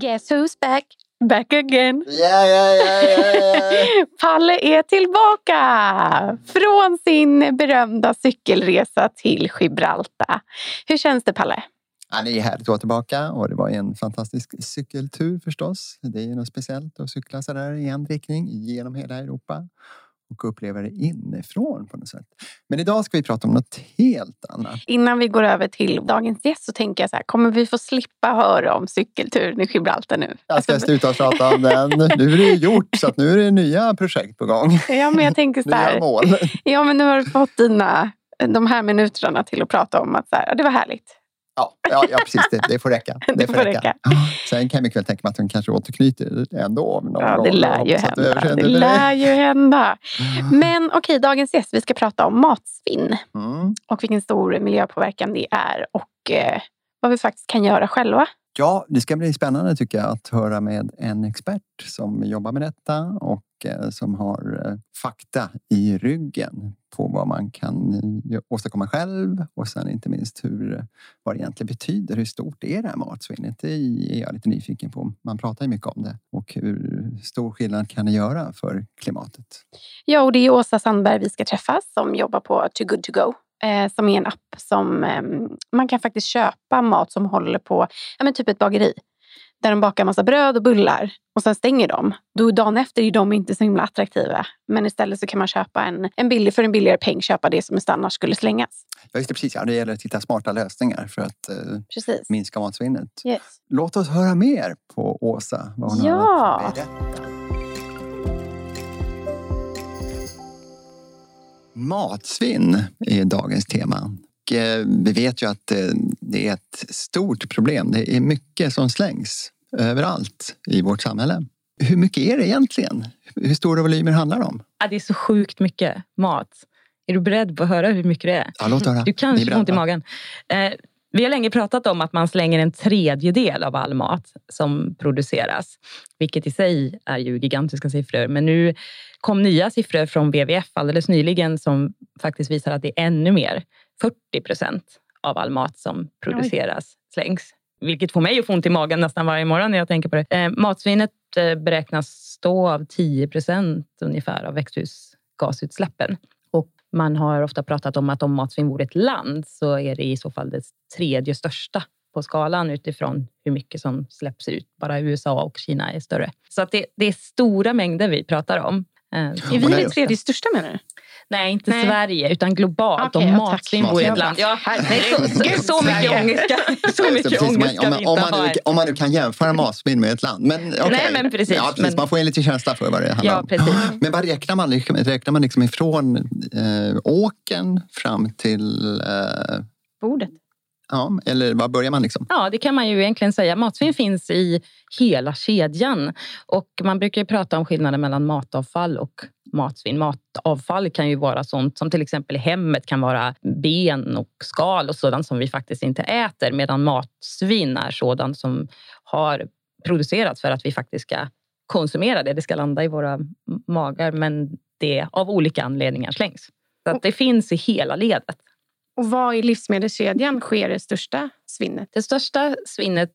Guess who's back? Back again. Ja, ja, ja, ja, ja. Palle är tillbaka från sin berömda cykelresa till Gibraltar. Hur känns det Palle? Ja, det är härligt att vara tillbaka och det var en fantastisk cykeltur förstås. Det är något speciellt att cykla så där i en riktning genom hela Europa och uppleva det inifrån på något sätt. Men idag ska vi prata om något helt annat. Innan vi går över till dagens gäst så tänker jag så här, kommer vi få slippa höra om cykelturen i Gibraltar nu? Jag ska Alltså, sluta prata om den. Nu är det gjort så att nu är det nya projekt på gång. ja, men jag tänker så Nya här, mål. ja men nu har du fått dina, de här minuterna till att prata om att så här, det var härligt. Ja, ja, ja precis. Det, det får räcka. Det får räcka. Sen kan jag mycket väl tänka mig att de kanske återknyter ändå. Någon Ja, det lär ju hända. Det lär ju hända. Men okej, dagens gäst, vi ska prata om matsvinn Mm. och vilken stor miljöpåverkan det är och eh, vad vi faktiskt kan göra själva. Ja, det ska bli spännande tycker jag att höra med en expert som jobbar med detta och eh, som har eh, fakta i ryggen på vad man kan eh, åstadkomma själv och sen inte minst hur, eh, vad det egentligen betyder. Hur stort är det här matsvinnet? Det är jag lite nyfiken på. Man pratar ju mycket om det och hur stor skillnad kan det göra för klimatet? Ja, och det är Åsa Sandberg vi ska träffa som jobbar på Too Good To Go. Eh, som är en app som ehm, man kan faktiskt köpa mat som håller på, ja men typ ett bageri. Där de bakar massa bröd och bullar och sen stänger de. Då dagen efter är de inte så himla attraktiva. Men istället så kan man köpa en, en billig, för en billigare peng köpa det som annars skulle slängas. Ja, just det, precis. Ja, det gäller att hitta smarta lösningar för att eh, Precis. minska matsvinnet. Yes. Låt oss höra mer på Åsa. Vad hon Ja. har att berätta. Matsvinn är dagens tema. Och, eh, Vi vet ju att eh, det är ett stort problem. Det är mycket som slängs överallt i vårt samhälle. Hur mycket är det egentligen? Hur stora volymer handlar det om? Ja, det är så sjukt mycket mat. Är du beredd på att höra hur mycket det är? Ja, låt höra. Du kanske får ont i magen. Eh, vi har länge pratat om att man slänger en tredjedel av all mat som produceras. Vilket i sig är ju gigantiska siffror. Men nu kom nya siffror från WWF alldeles nyligen som faktiskt visar att det är ännu mer. 40 procent av all mat som produceras slängs. Vilket får mig att få ont i magen nästan varje morgon när jag tänker på det. Eh, matsvinnet eh, beräknas stå av 10 procent ungefär av växthusgasutsläppen. Och man har ofta pratat om att om matsvinn vore ett land så är det i så fall det tredje största på skalan utifrån hur mycket som släpps ut. Bara USA och Kina är större. Så att det, det är stora mängder vi pratar om. Eh, Är Och vi det- tredje största menar du? Nej, inte Nej. Sverige, utan globalt. Om ja, matsvinn vore ett land. Ja, nej, så, Herregud, så, så mycket ångest ska, så mycket ångest ska om, vi inte om, man ha. om man nu kan jämföra matsvinn med ett land. Men, okej. Nej, men precis, Ja, precis. men- Man får en liten känsla för vad det handlar Ja, om. precis. Men vad räknar man? liksom- Räknar man liksom ifrån eh, åken fram till... Eh, Bordet. Ja, eller var börjar man liksom? Ja, det kan man ju egentligen säga. Matsvinn finns i hela kedjan. Och man brukar prata om skillnaden mellan matavfall och matsvinn. Matavfall kan ju vara sånt som till exempel i hemmet kan vara ben och skal och sådant som vi faktiskt inte äter. Medan matsvinn är sådant som har producerats för att vi faktiskt ska konsumera det. Det ska landa i våra magar men det av olika anledningar slängs. Så att det finns i hela ledet. Och vad i livsmedelskedjan sker det största svinnet? Det största svinnet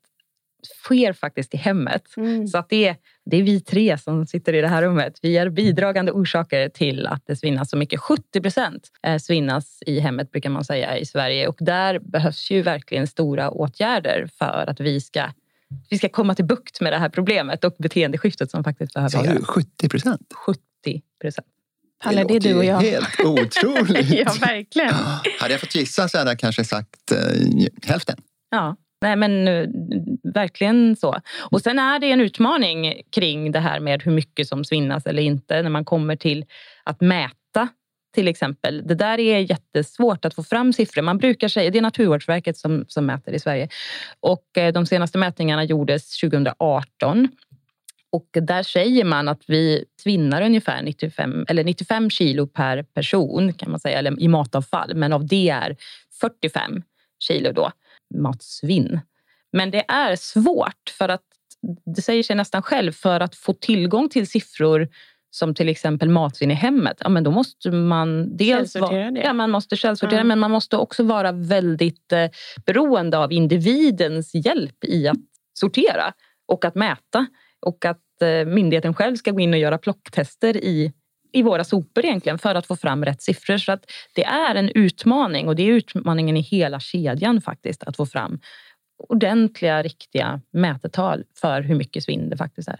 sker faktiskt i hemmet. Mm. Så att det, är, det är vi tre som sitter i det här rummet. Vi är bidragande orsaker till att det svinnas så mycket. 70 procent eh, svinnas i hemmet brukar man säga i Sverige. Och där behövs ju verkligen stora åtgärder för att vi ska, vi ska komma till bukt med det här problemet och beteendeskiftet som faktiskt behöver göras. 70 procent? 70 procent. Palle, det är du och jag. helt otroligt. ja, verkligen. Hade jag fått gissa så hade jag kanske sagt eh, hälften. Ja, nej men eh, verkligen så. Och sen är det en utmaning kring det här med hur mycket som svinnas eller inte när man kommer till att mäta till exempel. Det där är jättesvårt att få fram siffror. Man brukar säga, det är Naturvårdsverket som, som mäter i Sverige. Och eh, de senaste mätningarna gjordes 2018. Och där säger man att vi svinnar ungefär 95, eller 95 kilo per person kan man säga, eller i matavfall. Men av det är 45 kilo då matsvinn. Men det är svårt för att det säger sig nästan själv för att få tillgång till siffror som till exempel matsvinn i hemmet. Ja, men då måste man dels vara, ja, man måste källsortera, Mm. men man måste också vara väldigt eh, beroende av individens hjälp i att sortera. och att mäta och att Eh, myndigheten själv ska gå in och göra plocktester i, i våra sopor egentligen för att få fram rätt siffror. Så att det är en utmaning och det är utmaningen i hela kedjan faktiskt att få fram ordentliga, riktiga mätetal för hur mycket svinn det faktiskt är.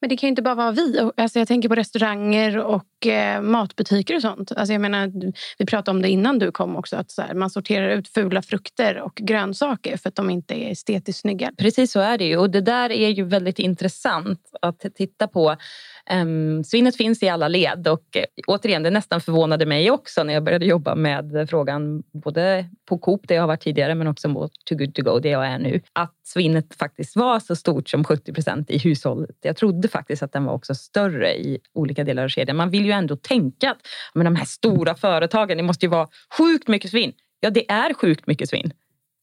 Men det kan ju inte bara vara vi. Alltså jag tänker på restauranger och eh, matbutiker och sånt. Alltså jag menar, vi pratade om det innan du kom också. Att här, man sorterar ut fula frukter och grönsaker för att de inte är estetiskt snygga. Precis så är det ju. Och det där är ju väldigt intressant att titta på. Ehm, svinnet finns i alla led och eh, återigen, det nästan förvånade mig också när jag började jobba med frågan både på Coop där jag har varit tidigare men också på Too Good To Go där jag är nu. Att svinnet faktiskt var så stort som 70 procent i hushållet. Jag trodde faktiskt att den var också större i olika delar av kedjan. Man vill ju ändå tänka att men de här stora företagen, det måste ju vara sjukt mycket svinn. Ja, det är sjukt mycket svinn.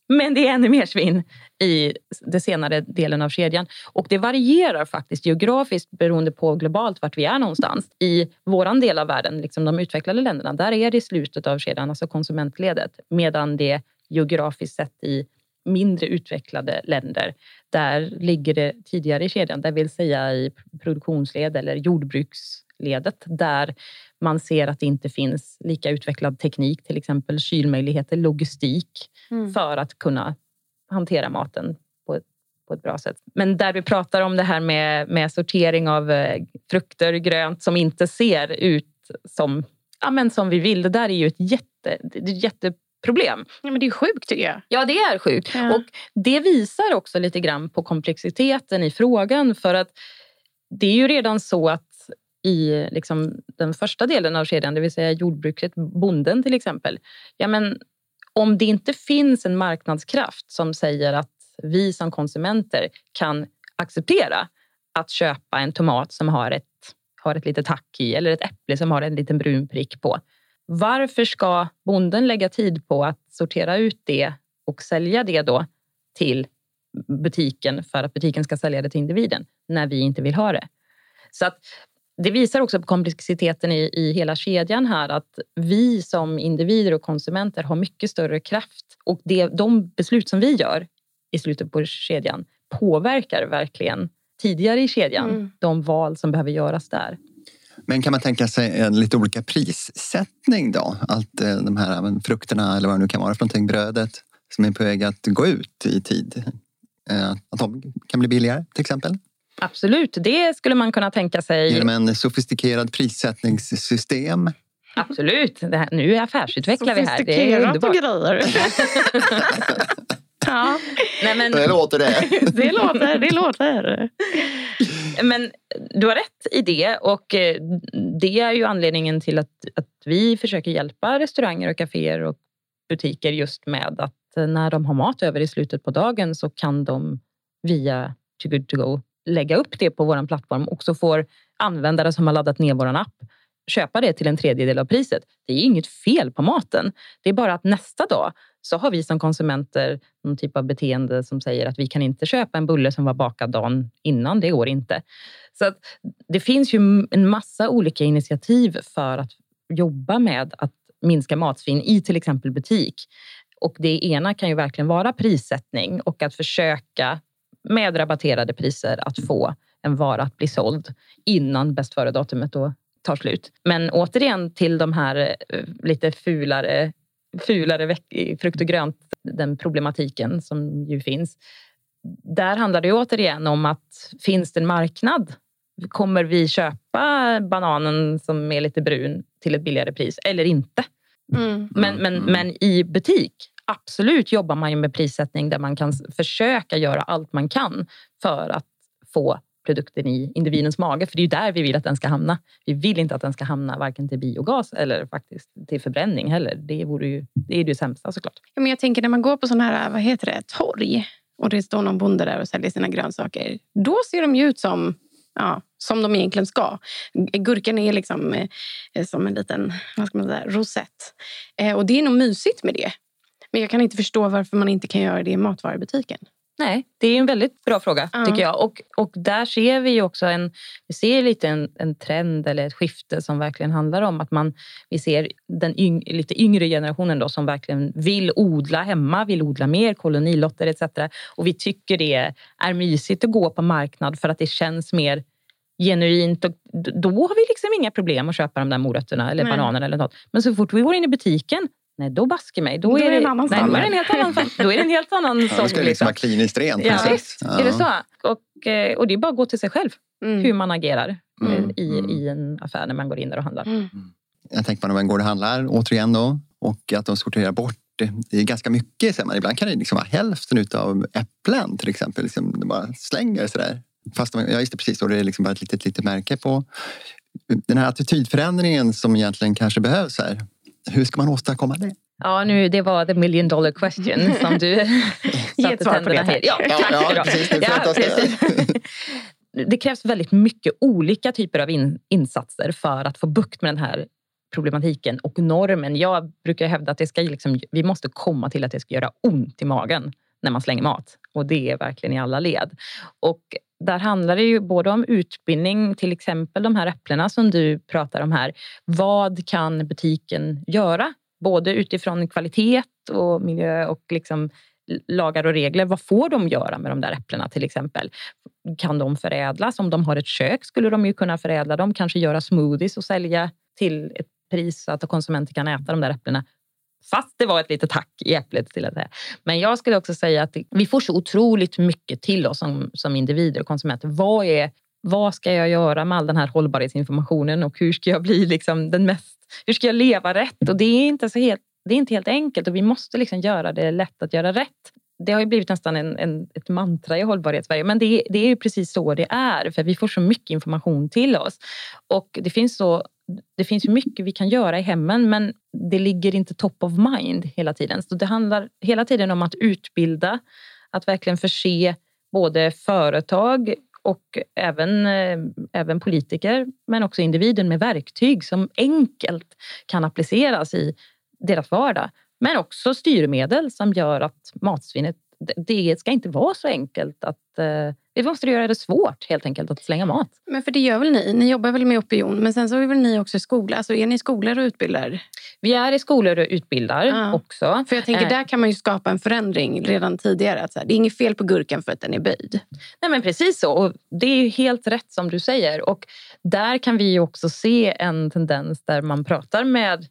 Men det är ännu mer svinn i den senare delen av kedjan. Och det varierar faktiskt geografiskt beroende på globalt vart vi är någonstans. I vår del av världen, liksom de utvecklade länderna, där är det i slutet av kedjan, alltså konsumentledet. Medan det geografiskt sett i mindre utvecklade länder, där ligger det tidigare i kedjan, det vill säga i produktionsled eller jordbruksledet, där man ser att det inte finns lika utvecklad teknik, till exempel kylmöjligheter, logistik, mm. för att kunna hantera maten på ett, på ett bra sätt. Men där vi pratar om det här med, med sortering av eh, frukter, grönt som inte ser ut som, ja, men som vi vill. Det där är ju ett jätte, ett jätteproblem. Ja, men det är sjukt tycker jag. Ja, det är sjukt. Ja. Och det visar också lite grann på komplexiteten i frågan. För att det är ju redan så att i liksom den första delen av kedjan, det vill säga jordbruket, bonden till exempel. Ja, men om det inte finns en marknadskraft som säger att vi som konsumenter kan acceptera att köpa en tomat som har ett, har ett litet hack i eller ett äpple som har en liten brun prick på. Varför ska bonden lägga tid på att sortera ut det och sälja det då till butiken för att butiken ska sälja det till individen när vi inte vill ha det? Så att det visar också på komplexiteten i, i hela kedjan här att vi som individer och konsumenter har mycket större kraft och det, de beslut som vi gör i slutet på kedjan påverkar verkligen tidigare i kedjan mm. de val som behöver göras där. Men kan man tänka sig en lite olika prissättning då? Allt eh, de här frukterna eller vad det nu kan vara för någonting, brödet som är på väg att gå ut i tid. Eh, att de kan bli billigare till exempel? Absolut, det skulle man kunna tänka sig. Genom en sofistikerad prissättningssystem? Absolut, det här, nu affärsutvecklar vi här. Det är underbart. grejer. ja. Nej, men... Det låter det. det låter, det låter. Men du har rätt i det och eh, det är ju anledningen till att, att vi försöker hjälpa restauranger och kaféer och butiker just med att när de har mat över i slutet på dagen så kan de via Too Good To Go lägga upp det på vår plattform och så får användare som har laddat ner vår app köpa det till en tredjedel av priset. Det är inget fel på maten. Det är bara att nästa dag så har vi som konsumenter någon typ av beteende som säger att vi kan inte köpa en bulle som var bakad dagen innan. Det går inte. Så att det finns ju en massa olika initiativ för att jobba med att minska matsvinn i till exempel butik. Och det ena kan ju verkligen vara prissättning och att försöka med rabatterade priser att få en vara att bli såld innan bäst före-datumet då tar slut. Men återigen till de här eh, lite fulare, fulare frukt och grönt, den problematiken som ju finns. Där handlar det återigen om att finns det en marknad? Kommer vi köpa bananen som är lite brun till ett billigare pris eller inte? Mm. Men, men, mm. men i butik absolut jobbar man ju med prissättning där man kan försöka göra allt man kan för att få produkten i individens mage. För det är ju där vi vill att den ska hamna. Vi vill inte att den ska hamna varken till biogas eller faktiskt till förbränning heller. Det, vore ju, det är det sämsta såklart. Ja, men jag tänker när man går på sådana här, vad heter det, torg och det står någon bonde där och säljer sina grönsaker. Då ser de ju ut som ja, som de egentligen ska. Gurkan är liksom eh, som en liten vad ska man säga, rosett. Eh, och det är nog mysigt med det. Men jag kan inte förstå varför man inte kan göra det i matvarubutiken. Nej, det är en väldigt bra fråga Ja. tycker jag. Och, och där ser vi ju också en, vi ser lite en, en trend eller ett skifte som verkligen handlar om att man, vi ser den yng, lite yngre generationen då som verkligen vill odla hemma, vill odla mer, kolonilotter etc. Och vi tycker det är mysigt att gå på marknad för att det känns mer genuint och då har vi liksom inga problem att köpa de där morötterna eller Nej. bananerna eller något. Men så fort vi går in i butiken Nej, då baske mig. Då, Då är det en annan nej, då är det en helt annan, då är det en helt annan Ja, då sång. ska det liksom vara kliniskt rent. Ja, precis. visst. Ja. Är det så? Och, eh, och det är bara att gå till sig själv Mm. hur man agerar eh, Mm, i, mm. i en affär när man går in där och handlar. Mm. Jag tänker på när man går och handlar återigen då och att de sorterar bort det. Är ganska mycket. Så man, ibland kan det liksom vara hälften utav äpplen till exempel. Liksom, de bara slänger sådär. Fast de, ja, just det, precis. Och det är liksom bara ett litet, litet märke på. Den här attitydförändringen som egentligen kanske behövs här. Hur ska man åstadkomma det? Ja, nu, det var the million dollar question som du det, tänderna till. Ja, Ja, ska du ha. precis. Det. precis. det krävs väldigt mycket olika typer av in, insatser för att få bukt med den här problematiken och normen. Jag brukar hävda att det ska liksom, vi måste komma till att det ska göra ont i magen när man slänger mat. Och det är verkligen i alla led. Och där handlar det ju både om utbildning, till exempel de här äpplena som du pratar om här. Vad kan butiken göra? Både utifrån kvalitet och miljö och liksom lagar och regler. Vad får de göra med de där äpplena till exempel? Kan de förädlas? Om de har ett kök skulle de ju kunna förädla dem, kanske göra smoothies och sälja till ett pris så att konsumenter kan äta de där äpplena. Fast det var ett litet hack i äpplet till att säga. Men jag skulle också säga att vi får så otroligt mycket till oss som, som individer och konsumenter. Vad, är, vad ska jag göra med all den här hållbarhetsinformationen och hur ska jag bli liksom den mest... Hur ska jag leva rätt? Och det är inte, så helt, det är inte helt enkelt och vi måste liksom göra det lätt att göra rätt. Det har ju blivit nästan en, en, ett mantra i hållbarhetssverige, men det, det är ju precis så det är för vi får så mycket information till oss. Och det finns så det finns ju mycket vi kan göra i hemmen men det ligger inte top of mind hela tiden. Så det handlar hela tiden om att utbilda, att verkligen förse både företag och även, eh, även politiker men också individen med verktyg som enkelt kan appliceras i deras vardag. Men också styrmedel som gör att matsvinnet, det- ska inte vara så enkelt att eh, vi måste göra det svårt helt enkelt att slänga mat. Men för det gör väl ni? Ni jobbar väl med opinion, men sen så är väl ni också i skola? Alltså är ni i skolor och utbildar? Vi är i skolor och utbildar Ja. också. För jag tänker, Eh. där kan man ju skapa en förändring redan tidigare. Att så här, det är inget fel på gurkan för att den är böjd. Nej, men precis så. Och det är helt rätt som du säger. Och där kan vi ju också se en tendens där man pratar med,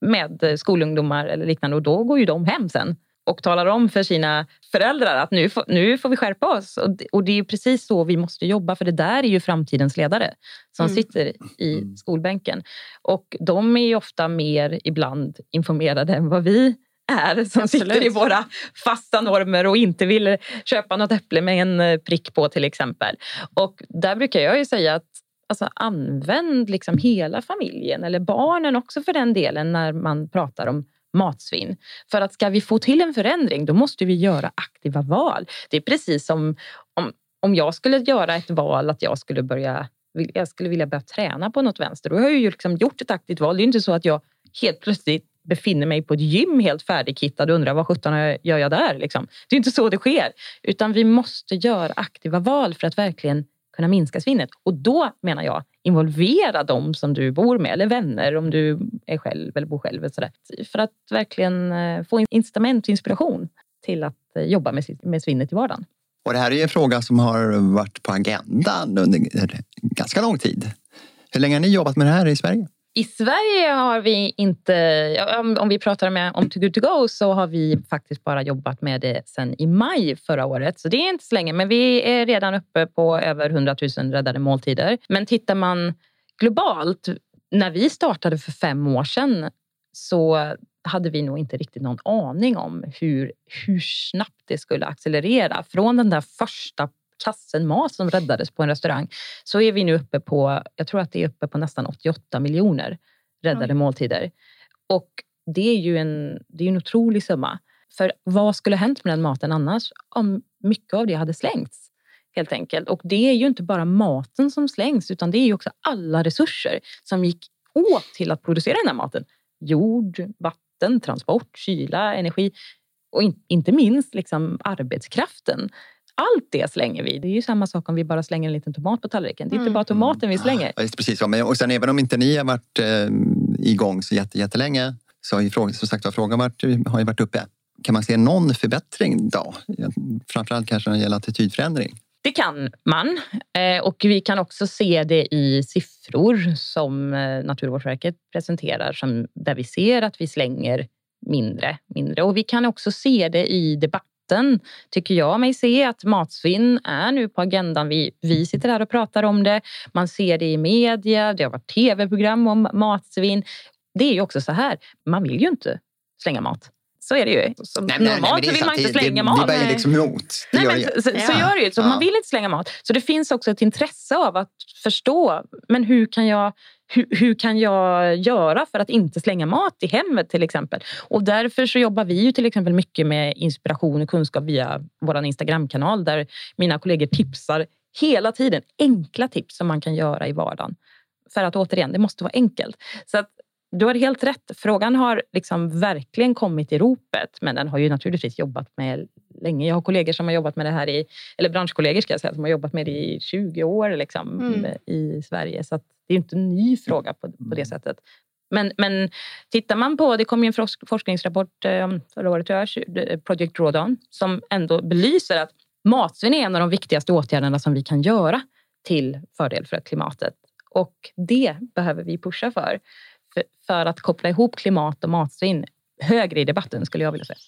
med skolungdomar eller liknande och då går ju de hem sen och talar om för sina föräldrar att nu får, nu får vi skärpa oss. Och det, och det är ju precis så vi måste jobba för det där är ju framtidens ledare som Mm. sitter i Mm. skolbänken. Och de är ju ofta mer ibland informerade än vad vi är som Absolut. sitter i våra fasta normer och inte vill köpa något äpple med en eh, prick på till exempel. Och där brukar jag ju säga att alltså, använd liksom hela familjen eller barnen också för den delen när man pratar om matsvinn. För att ska vi få till en förändring då måste vi göra aktiva val. Det är precis som om, om jag skulle göra ett val att jag skulle börja jag skulle vilja börja träna på något vänster. Då har jag ju liksom gjort ett aktivt val. Det är inte så att jag helt plötsligt befinner mig på ett gym helt färdigkittad och undrar vad sjutton gör jag där? Liksom. Det är inte så det sker. Utan vi måste göra aktiva val för att verkligen kunna minska svinnet. Och då menar jag involvera dem som du bor med eller vänner om du är själv eller bor själv. Sådär. För att verkligen eh, få incitament och inspiration till att eh, jobba med, sitt- med svinnet i vardagen. Och det här är ju en fråga som har varit på agendan under ganska lång tid. Hur länge har ni jobbat med det här i Sverige? I Sverige har vi inte, om, om vi pratar med, om Too Good To Go så har vi faktiskt bara jobbat med det sedan i maj förra året. Så det är inte så länge, men vi är redan uppe på över 100 000 räddade måltider. Men tittar man globalt, när vi startade för fem år sedan så hade vi nog inte riktigt någon aning om hur, hur snabbt det skulle accelerera. Från den där första kassen mat som räddades på en restaurang så är vi nu uppe på, jag tror att det är uppe på nästan 88 miljoner räddade Oj. måltider. Och det är ju en, det är en otrolig summa. För vad skulle hänt med den maten annars om mycket av det hade slängts? Helt enkelt. Och det är ju inte bara maten som slängs utan det är ju också alla resurser som gick åt till att producera den här maten. Jord, vatten, transport, kyla, energi. Och in, inte minst liksom arbetskraften. Allt det slänger vi. Det är ju samma sak om vi bara slänger en liten tomat på tallriken. Det är inte Mm. bara tomaten vi slänger. Ja, precis och sen även om inte ni har varit eh, igång så jätte, jättelänge så har ju frågan, som sagt, var, frågan varit, har ju varit uppe. Kan man se någon förbättring då? Framförallt kanske när det gäller attitydförändring. Det kan man. Eh, Och vi kan också se det i siffror som eh, Naturvårdsverket presenterar som, där vi ser att vi slänger mindre, mindre. Och vi kan också se det i debatten, tycker jag mig se, att matsvinn är nu på agendan. Vi, vi sitter här och pratar om det. Man ser det i media, det har varit tv-program om matsvinn. Det är ju också så här, man vill ju inte slänga mat. Så är det ju. Som normalt så vill man inte slänga mat. Det, det är ju liksom emot. Det Nej, gör men, det. så, så, så Ja. gör det ju. Så Ja. Man vill inte slänga mat. Så det finns också ett intresse av att förstå men hur kan jag hur, hur kan jag göra för att inte slänga mat i hemmet till exempel? Och därför så jobbar vi ju till exempel mycket med inspiration och kunskap via vår Instagramkanal där mina kollegor tipsar hela tiden enkla tips som man kan göra i vardagen. För att återigen, det måste vara enkelt. Så att du har helt rätt. Frågan har liksom verkligen kommit i ropet, men den har ju naturligtvis jobbat med länge. Jag har kollegor som har jobbat med det här i, eller branschkollegor ska jag säga, som har jobbat med det i 20 år liksom, Mm. i Sverige. Så det är inte en ny fråga på, på det sättet. Men, men tittar man på, det kom ju en forsk- forskningsrapport eh, förra året, tju- Project Drawdown, som ändå belyser att matsvinn är en av de viktigaste åtgärderna som vi kan göra till fördel för klimatet. Och det behöver vi pusha för. För, för att koppla ihop klimat och matsvinn högre i debatten skulle jag vilja säga.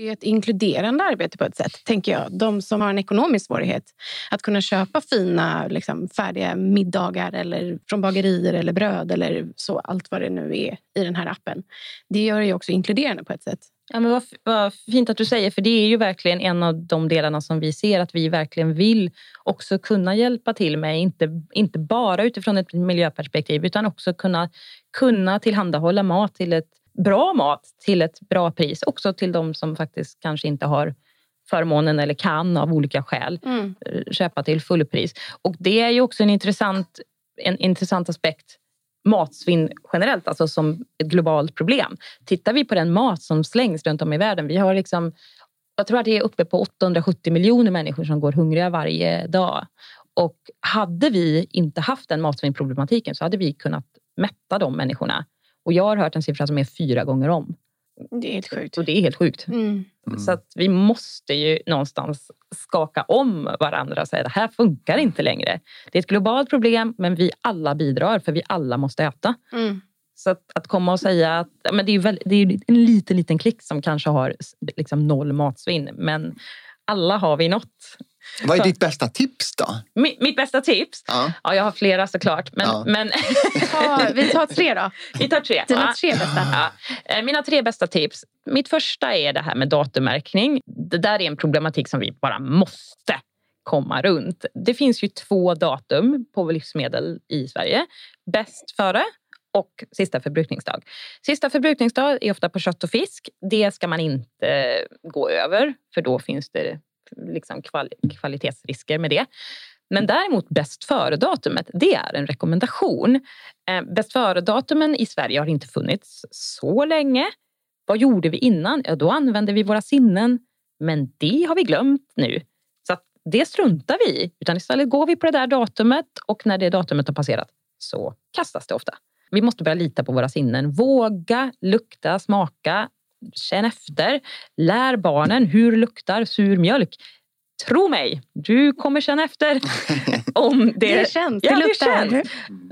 Det är ett inkluderande arbete på ett sätt, tänker jag. De som har en ekonomisk svårighet att kunna köpa fina liksom, färdiga middagar eller från bagerier eller bröd eller så, allt vad det nu är i den här appen. Det gör det ju också inkluderande på ett sätt. Ja, men vad, vad fint att du säger, för det är ju verkligen en av de delarna som vi ser att vi verkligen vill också kunna hjälpa till med. Inte, inte bara utifrån ett miljöperspektiv utan också kunna, kunna tillhandahålla mat till ett bra mat till ett bra pris. Också till de som faktiskt kanske inte har förmånen eller kan av olika skäl Mm. eh, köpa till fullpris. Och det är ju också en intressant, en intressant aspekt matsvinn generellt, alltså som ett globalt problem. Tittar vi på den mat som slängs runt om i världen, vi har liksom jag tror att det är uppe på 870 miljoner människor som går hungriga varje dag. Och hade vi inte haft den matsvinnproblematiken så hade vi kunnat mätta de människorna. Och jag har hört en siffra som är fyra gånger om. Det är helt sjukt. Och det är helt sjukt. Mm. Mm. Så att vi måste ju någonstans skaka om varandra och säga det här funkar inte längre. Det är ett globalt problem men vi alla bidrar för vi alla måste äta. Mm. Så att, att komma och säga att men det är, ju väl, det är en liten, liten klick som kanske har liksom noll matsvinn. Men alla har vi något. Vad är ditt bästa tips då? Mitt, mitt bästa tips? Ja. Ja, jag har flera såklart. Men, Ja. men Ta, vi tar tre då. vi tar tre. Dina Ja. tre bästa. Ja. Eh, Mina tre bästa tips. Mitt första är det här med datummärkning. Det där är en problematik som vi bara måste komma runt. Det finns ju två datum på livsmedel i Sverige. Bäst före och sista förbrukningsdag. Sista förbrukningsdag är ofta på kött och fisk. Det ska man inte gå över för då finns det liksom kval- kvalitetsrisker med det. Men däremot bäst före-datumet, det är en rekommendation. Eh, bäst före-datumen i Sverige har inte funnits så länge. Vad gjorde vi innan? Ja, då använde vi våra sinnen. Men det har vi glömt nu. Så att det struntar vi i. Utan istället går vi på det där datumet och när det datumet har passerat så kastas det ofta. Vi måste börja lita på våra sinnen. Våga lukta, smaka, känn efter. Lär barnen hur luktar sur mjölk. Tro mig, du kommer känna efter om det, Det känns. Ja, det det luktar. känns.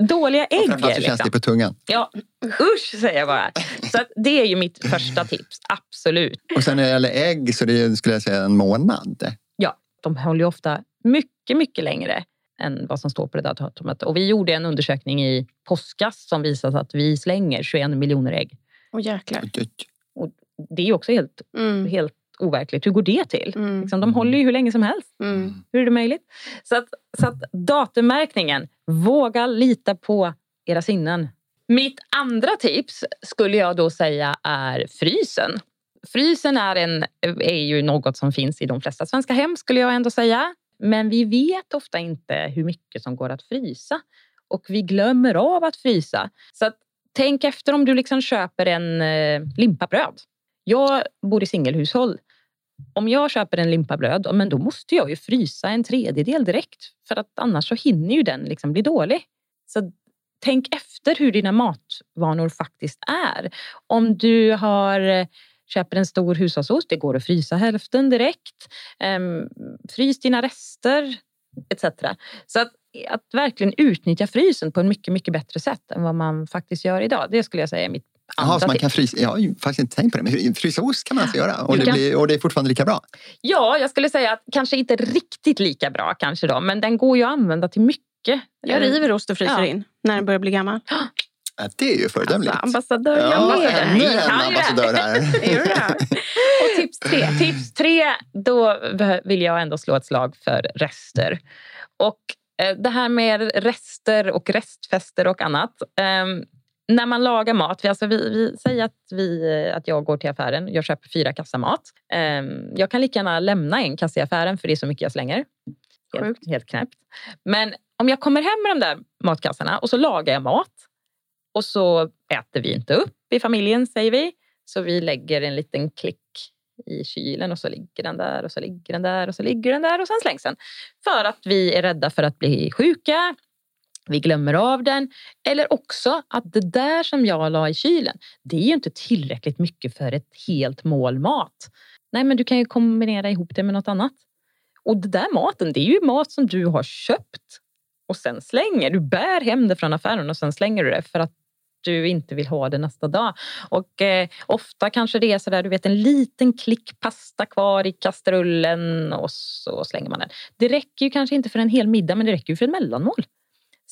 dåliga ägg. Framförallt så känns liksom. det på tungan. Ja, usch säger jag bara. Så att det är ju mitt första tips, absolut. Och sen när det gäller ägg så det är, skulle jag säga en månad. De håller ju ofta mycket, mycket längre än vad som står på det där datumet. Och vi gjorde en undersökning i påskas som visade att vi slänger 21 miljoner ägg. Åh jäklar. Det är ju också helt, Mm. helt overkligt. Hur går det till? Mm. Liksom, de håller ju hur länge som helst. Mm. Hur är det möjligt? Så att, så att datummärkningen, våga lita på era sinnen. Mitt andra tips skulle jag då säga är frysen. Frysen är, en, är ju något som finns i de flesta svenska hem skulle jag ändå säga. Men vi vet ofta inte hur mycket som går att frysa. Och vi glömmer av att frysa. Så att tänk efter om du liksom köper en eh, limpa bröd. Jag bor i singelhushåll. Om jag köper en limpa bröd, men då måste jag ju frysa en tredjedel direkt. För att annars så hinner ju den liksom bli dålig. Så tänk efter hur dina matvanor faktiskt är. Om du har eh, köper en stor hushållsost, det går att frysa hälften direkt. Ehm, frys dina rester etc. Så att, att verkligen utnyttja frysen på ett mycket, mycket bättre sätt än vad man faktiskt gör idag. Det skulle jag säga är mitt Jaha, så man kan frysa, jag har ju faktiskt inte tänkt på det, men frysa ost kan man alltså göra och det, kan... blir, och det är fortfarande lika bra? Ja, jag skulle säga att kanske inte riktigt lika bra kanske då, men den går ju att använda till mycket. Jag river ost och fryser ja. in när den börjar bli gammal. Ja, det är ju föredömligt. Alltså, ambassadör ja, Ännu en ambassadör här. och tips tre. Tips tre, då vill jag ändå slå ett slag för rester. Och eh, det här med rester och restfester och annat. När man lagar mat, vi, alltså vi, vi säger att, vi, att jag går till affären, jag köper fyra kassar mat. Um, jag kan lika gärna lämna en kasse i affären för det är så mycket jag slänger. Helt, helt knäppt. Men om jag kommer hem med de där matkassarna och så lagar jag mat och så äter vi inte upp i familjen, säger vi. Så vi lägger en liten klick i kylen och så ligger den där och så ligger den där och så ligger den där och sen slängs den. För att vi är rädda för att bli sjuka. Vi glömmer av den. Eller också att det där som jag la i kylen, det är ju inte tillräckligt mycket för ett helt mål mat. Nej, men du kan ju kombinera ihop det med något annat. Och det där maten, det är ju mat som du har köpt och sen slänger. Du bär hem det från affären och sen slänger du det för att du inte vill ha det nästa dag. Och eh, ofta kanske det är så där, du vet en liten klick pasta kvar i kastrullen och så slänger man den. Det räcker ju kanske inte för en hel middag, men det räcker ju för ett mellanmål.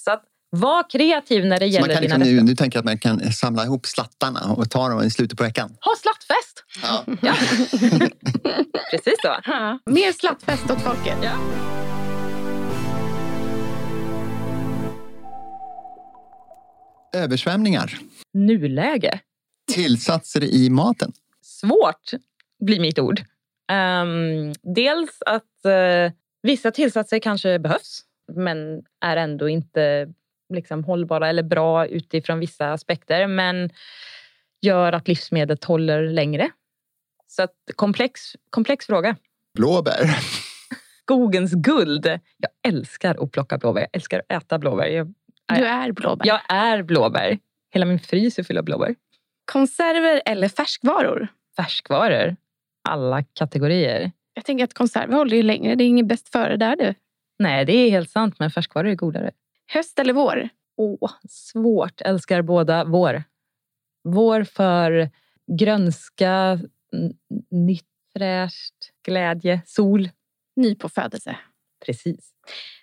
Så att var kreativ när det så gäller man kan dina liksom, nu, nu tänker jag att man kan samla ihop slattarna och ta dem i slutet på veckan. Ha slattfest! Ja. ja. Precis så. Ja. Mer slattfest åt folket. Ja. Översvämningar. Nuläge. Tillsatser i maten. Svårt blir mitt ord. Um, dels att uh, vissa tillsatser kanske behövs men är ändå inte liksom, hållbara eller bra utifrån vissa aspekter. Men gör att livsmedlet håller längre. Så att, komplex, komplex fråga. Blåbär. Skogens guld. Jag älskar att plocka blåbär. Jag älskar att äta blåbär. Jag du är blåbär. Jag är blåbär. Hela min frys är full av blåbär. Konserver eller färskvaror? Färskvaror. Alla kategorier. Jag tänker att konserver håller ju längre. Det är inget bäst före där du. Nej, det är helt sant. Men färskvaror är godare. Höst eller vår? Åh, svårt. Älskar båda vår. Vår för grönska, nytt, fräscht, glädje, sol. Nypåfödelse. Precis.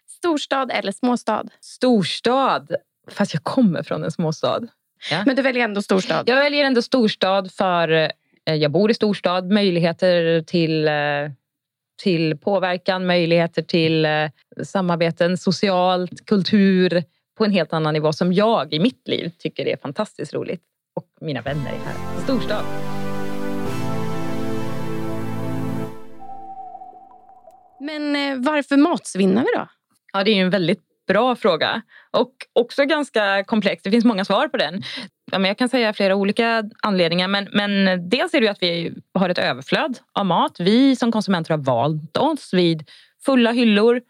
Storstad eller småstad? Storstad, fast jag kommer från en småstad. Ja. Men du väljer ändå storstad? Jag väljer ändå storstad för eh, jag bor i storstad. Möjligheter till, eh, till påverkan, möjligheter till eh, samarbeten socialt, kultur på en helt annan nivå som jag i mitt liv tycker är fantastiskt roligt. Och mina vänner är här. Storstad. Men varför matsvinnar vi då? Ja, det är ju en väldigt bra fråga och också ganska komplex. Det finns många svar på den. Ja, men jag kan säga flera olika anledningar. Men, men dels är det ju att vi har ett överflöd av mat. Vi som konsumenter har valt oss vid fulla hyllor,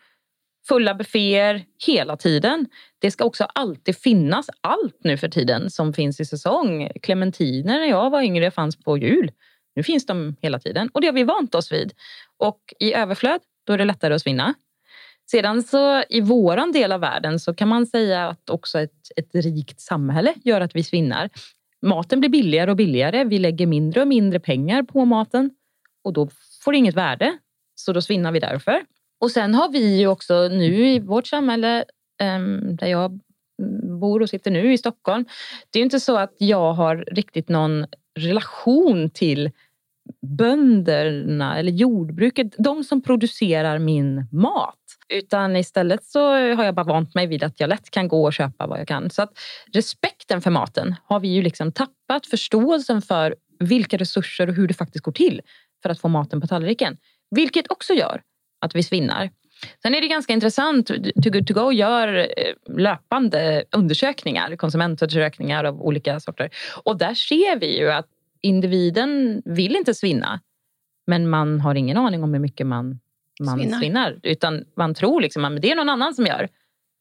fulla bufféer hela tiden. Det ska också alltid finnas allt nu för tiden som finns i säsong. Clementiner när jag var yngre fanns på jul. Nu finns de hela tiden och det har vi vant oss vid. Och i överflöd, då är det lättare att svinna. Sedan så i våran del av världen så kan man säga att också ett, ett rikt samhälle gör att vi svinnar. Maten blir billigare och billigare. Vi lägger mindre och mindre pengar på maten och då får det inget värde. Så då svinnar vi därför. Och sen har vi ju också nu i vårt samhälle ehm, där jag bor och sitter nu i Stockholm. Det är inte så att jag har riktigt någon relation till bönderna eller jordbruket, de som producerar min mat. Utan istället så har jag bara vant mig vid att jag lätt kan gå och köpa vad jag kan. Så att respekten för maten har vi ju liksom tappat. Förståelsen för vilka resurser och hur det faktiskt går till för att få maten på tallriken. Vilket också gör att vi svinnar. Sen är det ganska intressant. Too Good To Go gör eh, löpande undersökningar, konsumentundersökningar av olika sorter. Och där ser vi ju att individen vill inte svinna. Men man har ingen aning om hur mycket man, man svinnar. svinnar. Utan man tror liksom att det är någon annan som gör.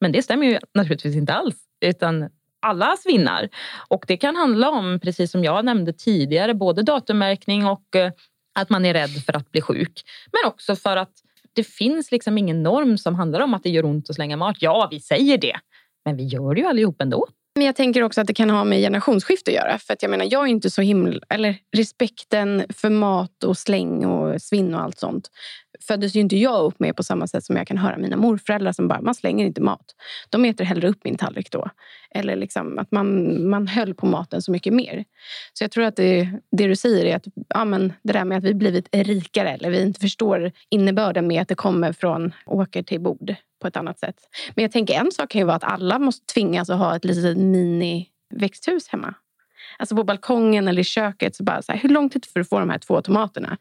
Men det stämmer ju naturligtvis inte alls. Utan alla svinnar. Och det kan handla om, precis som jag nämnde tidigare, både datummärkning och eh, att man är rädd för att bli sjuk. Men också för att det finns liksom ingen norm som handlar om att det gör ont att slänga mat. Ja, vi säger det, men vi gör det ju allihop ändå. Men jag tänker också att det kan ha med generationsskifte att göra. För att jag menar, jag är inte så himla... Eller respekten för mat och släng och svinn och allt sånt föddes ju inte jag upp med på samma sätt som jag kan höra mina morföräldrar som bara, man slänger inte mat. De äter hellre upp min tallrik då. Eller liksom att man, man höll på maten så mycket mer. Så jag tror att det, det du säger är att ja, men det där med att vi blivit rikare eller vi inte förstår innebörden med att det kommer från åker till bord på ett annat sätt. Men jag tänker en sak kan ju vara att alla måste tvingas att ha ett litet mini växthus hemma. Alltså på balkongen eller i köket. Så bara så här, hur lång tid för att få de här två tomaterna?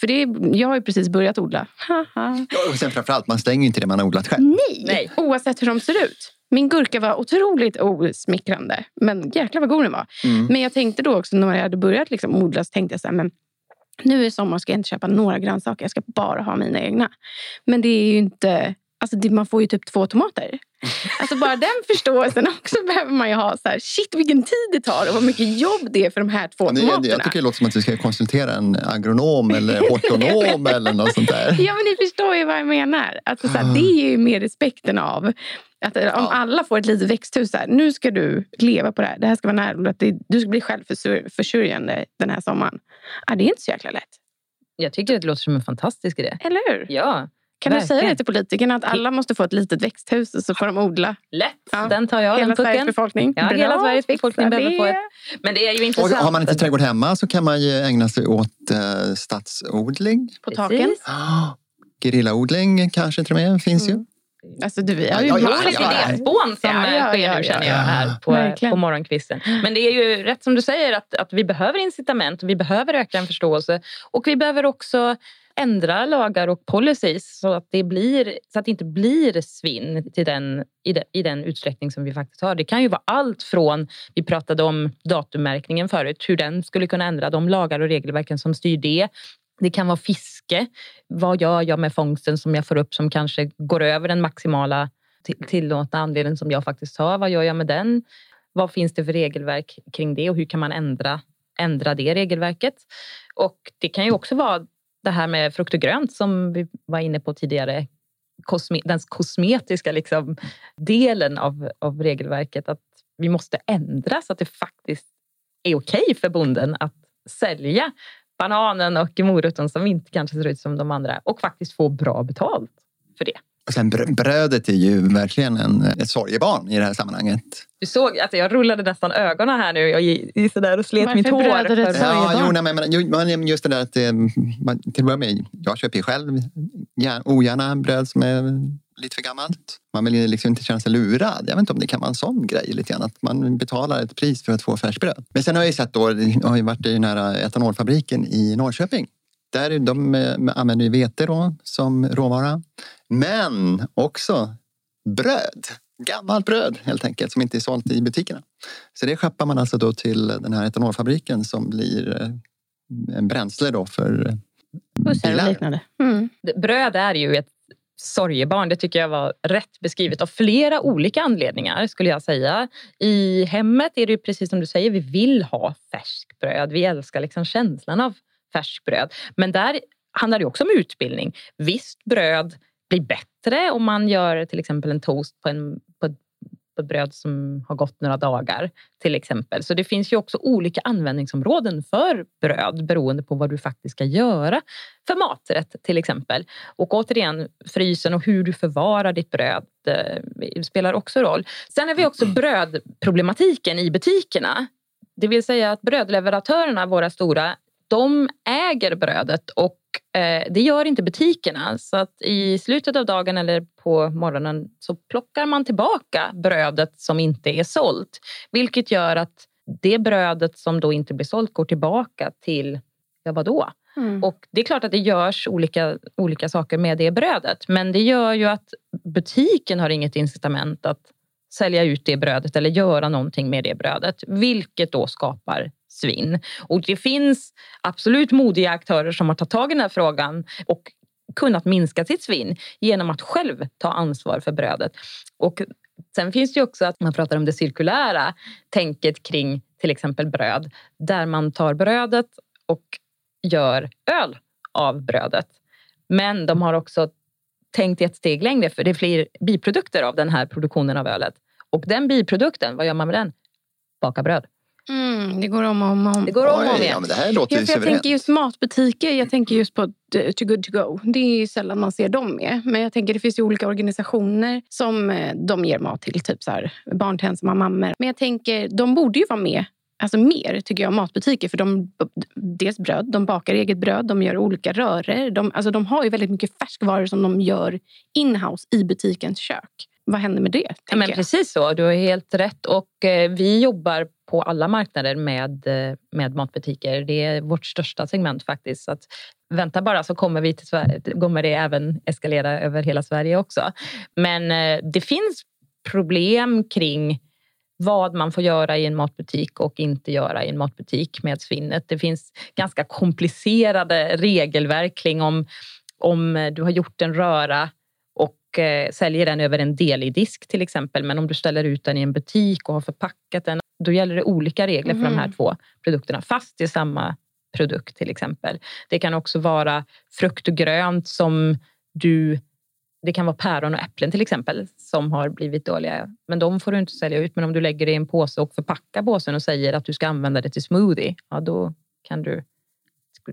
För det är, jag har ju precis börjat odla. ja, och sen framförallt, man stänger inte det man har odlat själv. Nej, Nej, oavsett hur de ser ut. Min gurka var otroligt osmickrande. Men jäklar vad god den var. Mm. Men jag tänkte då också när jag hade börjat liksom odla så tänkte jag så här, men nu i sommar ska jag inte köpa några grönsaker. Jag ska bara ha mina egna. Men det är ju inte Alltså man får ju typ två tomater. Alltså bara den förståelsen också behöver man ju ha. Så här, shit vilken tid det tar och vad mycket jobb det är för de här två ja, tomaterna. Jag tycker det låter som att vi ska konsultera en agronom eller hortonom eller något sånt där. Ja men ni förstår ju vad jag menar. Alltså, så här, det är ju mer respekten av att eh, om alla får ett litet växthus, här, nu ska du leva på det här. Det här ska vara närodlat. Du ska bli självförsörjande den här sommaren. Ja, det är inte så jäkla lätt. Jag tycker det låter som en fantastisk idé. Eller hur? Ja. Kan Verkligen. du säga det till politikerna att alla måste få ett litet växthus och så får de odla? Lätt, ja. den tar jag. Hela den Sveriges befolkning. Ja, Bra. hela Sveriges befolkning det. behöver få ett. Men det är ju intressant. Och har man inte trädgård hemma så kan man ju ägna sig åt uh, stadsodling. På taken. Oh, gerillaodling kanske till och med finns mm. ju. Alltså, du, vi har ju ja, ja, ja, idéspån som ja, ja, sker nu känner jag här på, på morgonkvisten. Men det är ju rätt som du säger att, att vi behöver incitament vi behöver öka en förståelse. Och vi behöver också ändra lagar och policies så att det, blir, så att det inte blir svinn till den, i, den, i den utsträckning som vi faktiskt har. Det kan ju vara allt från, vi pratade om datummärkningen förut, hur den skulle kunna ändra de lagar och regelverken som styr det. Det kan vara fiske. Vad gör jag med fångsten som jag får upp som kanske går över den maximala tillåtna andelen som jag faktiskt har? Vad gör jag med den? Vad finns det för regelverk kring det och hur kan man ändra, ändra det regelverket? Och det kan ju också vara det här med frukt och grönt som vi var inne på tidigare. Kosme, den kosmetiska liksom, delen av, av regelverket. Att vi måste ändra så att det faktiskt är okej okay för bonden att sälja bananen och moroten som inte kanske ser ut som de andra och faktiskt få bra betalt för det. Och sen brödet är ju verkligen en, ett sorgebarn i det här sammanhanget. Du såg att jag rullade nästan ögonen här nu. Jag gick sådär och slet Varför mitt hår. Varför brödet ett ja, jo, nej, men, just det där att man, till att börja med, jag köper ju själv ogärna bröd som är lite för gammalt. Man vill liksom inte känna sig lurad. Jag vet inte om det kan vara en sån grej lite grann. Att man betalar ett pris för att få färskbröd. Men sen har jag ju sett då, jag har ju varit i nära etanolfabriken i Norrköping. Där de använder ju vete då som råvara. Men också bröd. Gammalt bröd helt enkelt som inte är sålt i butikerna. Så det skeppar man alltså då till den här etanolfabriken som blir eh, en bränsle då för Bussar och liknande. Mm. Bröd är ju ett sorgebarn. Det tycker jag var rätt beskrivet av flera olika anledningar skulle jag säga. I hemmet är det precis som du säger, vi vill ha färskbröd. Vi älskar liksom känslan av färskbröd. Men där handlar det också om utbildning. Visst, bröd blir bättre om man gör till exempel en toast på, en, på, på ett bröd som har gått några dagar. till exempel. Så det finns ju också olika användningsområden för bröd beroende på vad du faktiskt ska göra för maträtt till exempel. Och återigen, frysen och hur du förvarar ditt bröd eh, spelar också roll. Sen har vi också brödproblematiken i butikerna. Det vill säga att brödleverantörerna, våra stora, de äger brödet och eh, det gör inte butikerna. Så att i slutet av dagen eller på morgonen så plockar man tillbaka brödet som inte är sålt. Vilket gör att det brödet som då inte blir sålt går tillbaka till, ja vadå? Mm. Och det är klart att det görs olika, olika saker med det brödet. Men det gör ju att butiken har inget incitament att sälja ut det brödet eller göra någonting med det brödet. Vilket då skapar svinn. Och det finns absolut modiga aktörer som har tagit tag i den här frågan och kunnat minska sitt svinn genom att själv ta ansvar för brödet. Och sen finns det ju också att man pratar om det cirkulära tänket kring till exempel bröd, där man tar brödet och gör öl av brödet. Men de har också tänkt ett steg längre för det blir biprodukter av den här produktionen av ölet. Och den biprodukten, vad gör man med den? Baka bröd. Mm, det går om och om, om. Det går om och om igen. Ja, men det här låter ja, Jag tänker just matbutiker, jag tänker just på Too Good To Go. Det är ju sällan man ser dem med. Men jag tänker det finns ju olika organisationer som eh, de ger mat till. Typ så här, barn till ensamma mammor. Men jag tänker, de borde ju vara med Alltså mer tycker jag matbutiker. För de, dels bröd, de bakar eget bröd, de gör olika röror. De, alltså de har ju väldigt mycket färskvaror som de gör inhouse i butikens kök. Vad händer med det? Ja, men precis så, du har helt rätt. Och eh, vi jobbar på alla marknader med, eh, med matbutiker. Det är vårt största segment faktiskt. Så att, vänta bara så kommer, vi till Sverige, kommer det även eskalera över hela Sverige också. Men eh, det finns problem kring vad man får göra i en matbutik och inte göra i en matbutik med svinnet. Det finns ganska komplicerade regelverk kring om, om du har gjort en röra och eh, säljer den över en del i disk till exempel. Men om du ställer ut den i en butik och har förpackat den, då gäller det olika regler mm. för de här mhm. två produkterna fast det är samma produkt till exempel. Det kan också vara frukt och grönt som du det kan vara päron och äpplen till exempel som har blivit dåliga. Men de får du inte sälja ut. Men om du lägger det i en påse och förpackar påsen och säger att du ska använda det till smoothie, ja då kan du,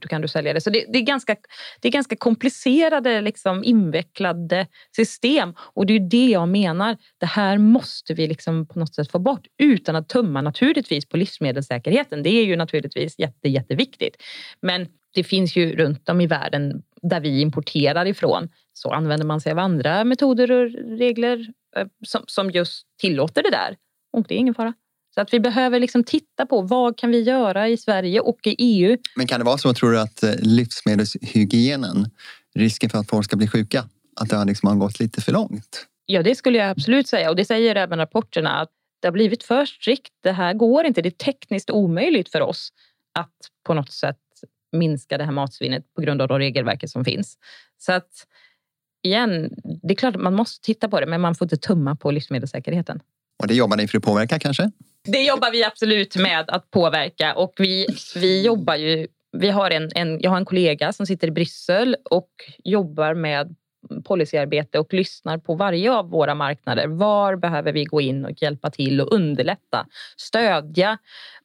då kan du sälja det. Så det, det är, ganska, det är ganska komplicerade, liksom, invecklade system. Och det är det jag menar. Det här måste vi liksom på något sätt få bort utan att tumma naturligtvis på livsmedelssäkerheten. Det är ju naturligtvis jätte, jätteviktigt. Men det finns ju runt om i världen där vi importerar ifrån så använder man sig av andra metoder och regler eh, som, som just tillåter det där. Och det är ingen fara. Så att vi behöver liksom titta på vad kan vi göra i Sverige och i EU. Men kan det vara så, tror du, att eh, livsmedelshygienen, risken för att folk ska bli sjuka, att det liksom har gått lite för långt? Ja, det skulle jag absolut säga och det säger även rapporterna att det har blivit för strikt. Det här går inte. Det är tekniskt omöjligt för oss att på något sätt minska det här matsvinnet på grund av de regelverket som finns. Så att igen, det är klart att man måste titta på det, men man får inte tumma på livsmedelssäkerheten. Och det jobbar ni för att påverka kanske? Det jobbar vi absolut med att påverka och vi, vi jobbar ju vi har en, en, jag har en kollega som sitter i Bryssel och jobbar med policyarbete och lyssnar på varje av våra marknader. Var behöver vi gå in och hjälpa till och underlätta, stödja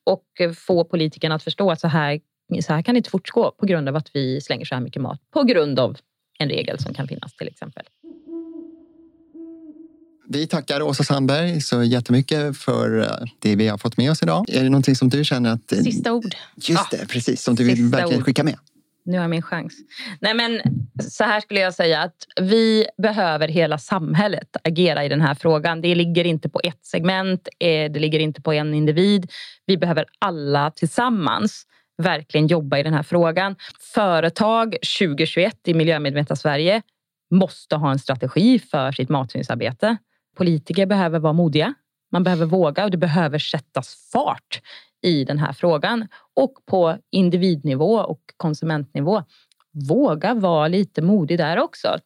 och få politikerna att förstå att så här, så här kan det inte fortgå på grund av att vi slänger så här mycket mat på grund av en regel som kan finnas till exempel. Vi tackar Åsa Sandberg så jättemycket för eh, det vi har fått med oss idag. Är det någonting som du känner att... Eh, Sista ord. Just det, precis. Som du vill verkligen skicka med? Nu har jag min chans. Nej, men så här skulle jag säga att vi behöver hela samhället agera i den här frågan. Det ligger inte på ett segment, eh, det ligger inte på en individ. Vi behöver alla tillsammans verkligen jobba i den här frågan. Företag 2021 i miljömedvetna Sverige måste ha en strategi för sitt matsynsarbete. Politiker behöver vara modiga. Man behöver våga och det behöver sättas fart i den här frågan. Och på individnivå och konsumentnivå, våga vara lite modig där också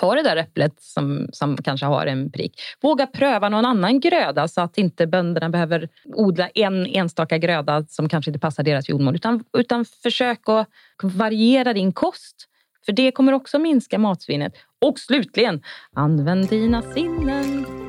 ta det där äpplet som, som kanske har en prick. Våga pröva någon annan gröda så att inte bönderna behöver odla en enstaka gröda som kanske inte passar deras jordmån. Utan, utan försök att variera din kost. För det kommer också minska matsvinnet. Och slutligen, använd dina sinnen.